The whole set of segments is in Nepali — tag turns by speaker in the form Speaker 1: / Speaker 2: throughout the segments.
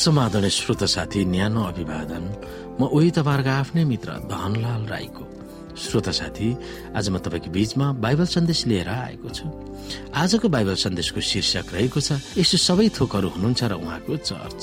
Speaker 1: समाधान श्रोत साथी न्यानो अभिवादन। म उही तपाईँहरूको आफ्नै मित्र धनलाल राईको। श्रोत साथी आज म तपाईँको बीचमा बाइबल सन्देश लिएर आएको छु। आजको बाइबल सन्देशको शीर्षक रहेको छ यसो सबै थोकहरू हुनुहुन्छ र उहाँको चर्च।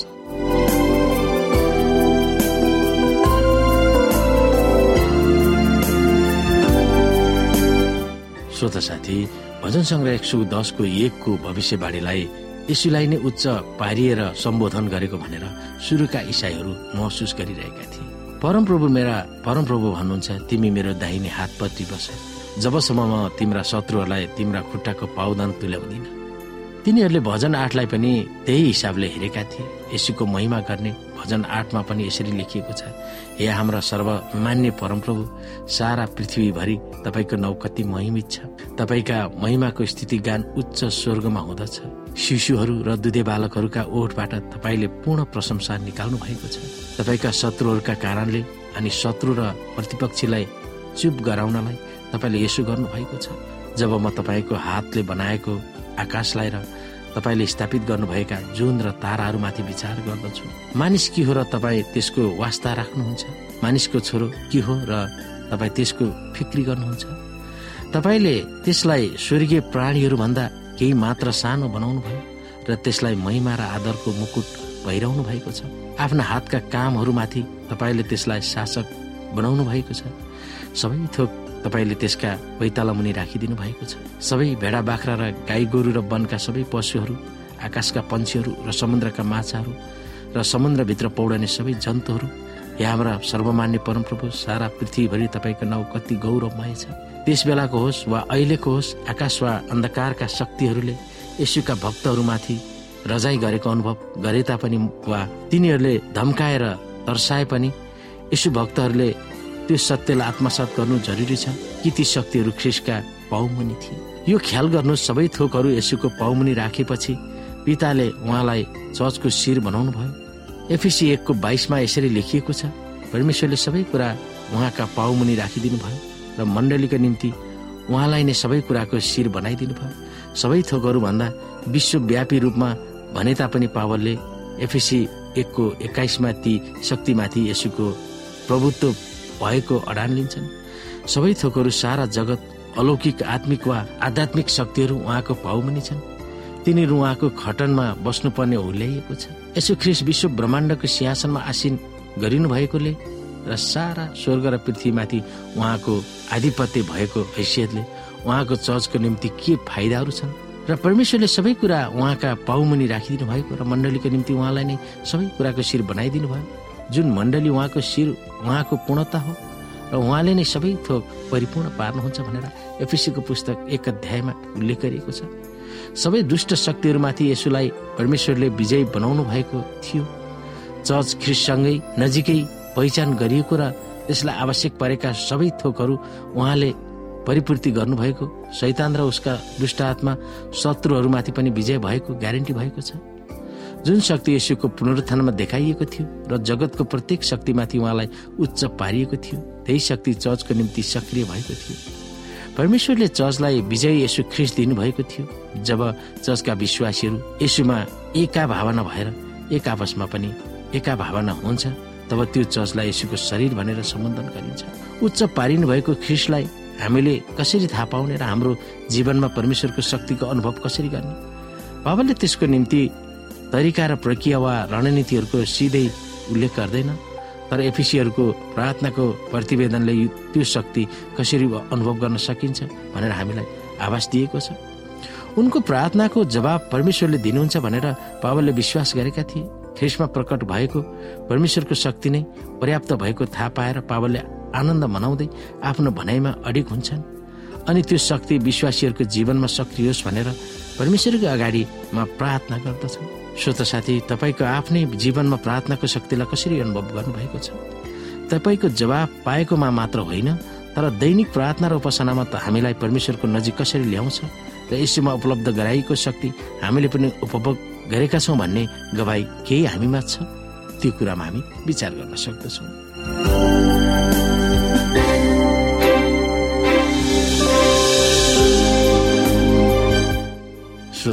Speaker 1: श्रोत साथी भजन संग्रह एक सौ दसको एकको भविष्यवाणीलाई यसुलाई नै उच्च पारिएर सम्बोधन गरेको भनेर सुरुका इसाईहरू महसुस गरिरहेका थिए। परमप्रभु मेरा परमप्रभु भन्नुहुन्छ तिमी मेरो दाहिने हातपट्टि बस। जबसम्म म तिम्रा शत्रुहरूलाई तिम्रा खुट्टाको पाउदान तुल्याउँदिन। तिनीहरूले भजन आठलाई पनि त्यही हिसाबले हेरेका थिए। यसुको महिमा गर्ने भजन आठमा पनि यसरी लेखिएको छ हे हाम्रा सर्वमान्य परमप्रभु सारा पृथ्वीभरि तपाईँको नौ कति महिमित छ। तपाईँका महिमाको स्थिति गान उच्च स्वर्गमा हुँदछ। शिशुहरू र दुधे बालकहरूका ओठबाट तपाईँले पूर्ण प्रशंसा निकाल्नु भएको छ। तपाईँका शत्रुहरूका कारणले अनि शत्रु र प्रतिपक्षीलाई चुप गराउनलाई तपाईँले यसो गर्नु भएको छ। जब म तपाईँको हातले बनाएको आकाशलाई र तपाईँले स्थापित गर्नुभएका जुन र ताराहरूमाथि विचार गर्दछु। मानिस के हो र तपाईँ त्यसको वास्ता राख्नुहुन्छ? मानिसको छोरो के हो र तपाईँ त्यसको फिक्री गर्नुहुन्छ? तपाईँले त्यसलाई स्वर्गीय प्राणीहरू भन्दा केही मात्र सानो बनाउनु भयो र त्यसलाई महिमा र आदरको मुकुट भइरहनु भएको छ। आफ्ना हातका कामहरूमाथि तपाईँले त्यसलाई शासक बनाउनु भएको छ। सबै थोक तपाईँले त्यसका पैताला मुनि राखिदिनु भएको छ। सबै भेडा बाख्रा र गाई गोरु र वनका सबै पशुहरू आकाशका पन्छीहरू र समुद्रका माछाहरू र समुद्रभित्र पौडने सबै जन्तुहरू या हाम्रा सर्वमान्य परमप्रभु सारा पृथ्वीभरि तपाईँको नाउँ कति गौरवमय छ। त्यस बेलाको होस् वा अहिलेको होस् आकाश वा अन्धकारका शक्तिहरूले यसुका भक्तहरूमाथि रजाई गरेको अनुभव गरे तापनि वा तिनीहरूले धम्काएर तर्साए पनि यसु भक्तहरूले त्यो सत्यलाई आत्मसात गर्नु जरुरी छ। कि ती शक्तिहरू ख्रिसका पाउमुनि थिए। यो ख्याल गर्नु सबै थोकहरू यसुको पाउमुनि राखेपछि पिताले उहाँलाई चर्चको शिर बनाउनु भयो। एफिसी एकको बाइसमा यसरी लेखिएको छ परमेश्वरले सबै कुरा उहाँका पाउमुनि राखिदिनु भयो र मण्डलीको निम्ति उहाँलाई नै सबै कुराको शिर बनाइदिनु भयो। सबै थोकहरू भन्दा विश्वव्यापी रूपमा भने तापनि पावलले एफिसी एकको एक्काइसमा ती शक्तिमाथि यसुको प्रभुत्व भएको अडान लिन्छन्। सबै थोकहरू सारा जगत अलौकिक आत्मिक वा आध्यात्मिक शक्तिहरू उहाँको पाउमुनि छन्। तिनीहरू उहाँको खटनमा बस्नुपर्ने हुल्याइएको छ यसो ख्रिस विश्व ब्रह्माण्डको सिंहासनमा आसिन गरिनु भएकोले र सारा स्वर्ग र पृथ्वीमाथि उहाँको आधिपत्य भएको हैसियतले उहाँको चर्चको निम्ति के फाइदाहरू छन्? र परमेश्वरले सबै कुरा उहाँका पाउमुनि राखिदिनु भएको र मण्डलीको निम्ति उहाँलाई नै सबै कुराको शिर बनाइदिनु भयो जुन मण्डली उहाँको शिर उहाँको पूर्णता हो र उहाँले नै सबै थोक परिपूर्ण पार्नुहुन्छ भनेर एफिसीको पुस्तक एक अध्यायमा उल्लेख गरिएको छ। सबै दुष्ट शक्तिहरूमाथि यसुलाई परमेश्वरले विजय बनाउनु भएको थियो। चर्च ख्रिससँगै नजिकै पहिचान गरिएको र त्यसलाई आवश्यक परेका सबै थोकहरू उहाँले परिपूर्ति गर्नुभएको शैतान र उसका दुष्ट आत्मा शत्रुहरूमाथि पनि विजय भएको ग्यारेन्टी भएको छ। जुन शक्ति यसुको पुनरुत्थानमा देखाइएको थियो र जगतको प्रत्येक शक्तिमाथि उहाँलाई उच्च पारिएको थियो त्यही शक्ति चर्चको निम्ति सक्रिय भएको थियो। परमेश्वरले चर्चलाई विजय यसु ख्रिस दिनुभएको थियो। जब चर्चका विश्वासीहरू यसुमा एका भावना भएर एक आपसमा पनि एका भावना हुन्छ तब त्यो चर्चलाई यसुको शरीर भनेर सम्बोधन गरिन्छ। उच्च पारिनु भएको ख्रिसलाई हामीले कसरी थाहा पाउने र हाम्रो जीवनमा परमेश्वरको शक्तिको अनुभव कसरी गर्ने? बाबाले त्यसको निम्ति तरिका र प्रक्रिया वा रणनीतिहरूको सिधै उल्लेख गर्दैन। तर एफिसीहरूको प्रार्थनाको प्रतिवेदनले त्यो शक्ति कसरी अनुभव गर्न सकिन्छ भनेर हामीलाई आभास दिएको छ। उनको प्रार्थनाको जवाब परमेश्वरले दिनुहुन्छ भनेर पावलले विश्वास गरेका थिए। ख्रिसमा प्रकट भएको परमेश्वरको शक्ति नै पर्याप्त भएको थाहा पाएर पावलले आनन्द मनाउँदै आफ्नो भनाइमा अडिक हुन्छन्। अनि त्यो शक्ति विश्वासीहरूको जीवनमा सक्रिय होस् भनेर परमेश्वरको अगाडिमा प्रार्थना गर्दछन्। श्रोत साथी तपाईँको आफ्नै जीवनमा प्रार्थनाको शक्तिलाई कसरी अनुभव गर्नुभएको छ? तपाईँको जवाब पाएकोमा मात्र होइन तर दैनिक प्रार्थना र उपासनामा त हामीलाई परमेश्वरको नजिक कसरी ल्याउँछ र यसोमा उपलब्ध गराइएको शक्ति हामीले पनि उपभोग गरेका छौँ भन्ने गवाई केही हामीमा छ? त्यो कुरामा हामी विचार गर्न सक्दछौँ।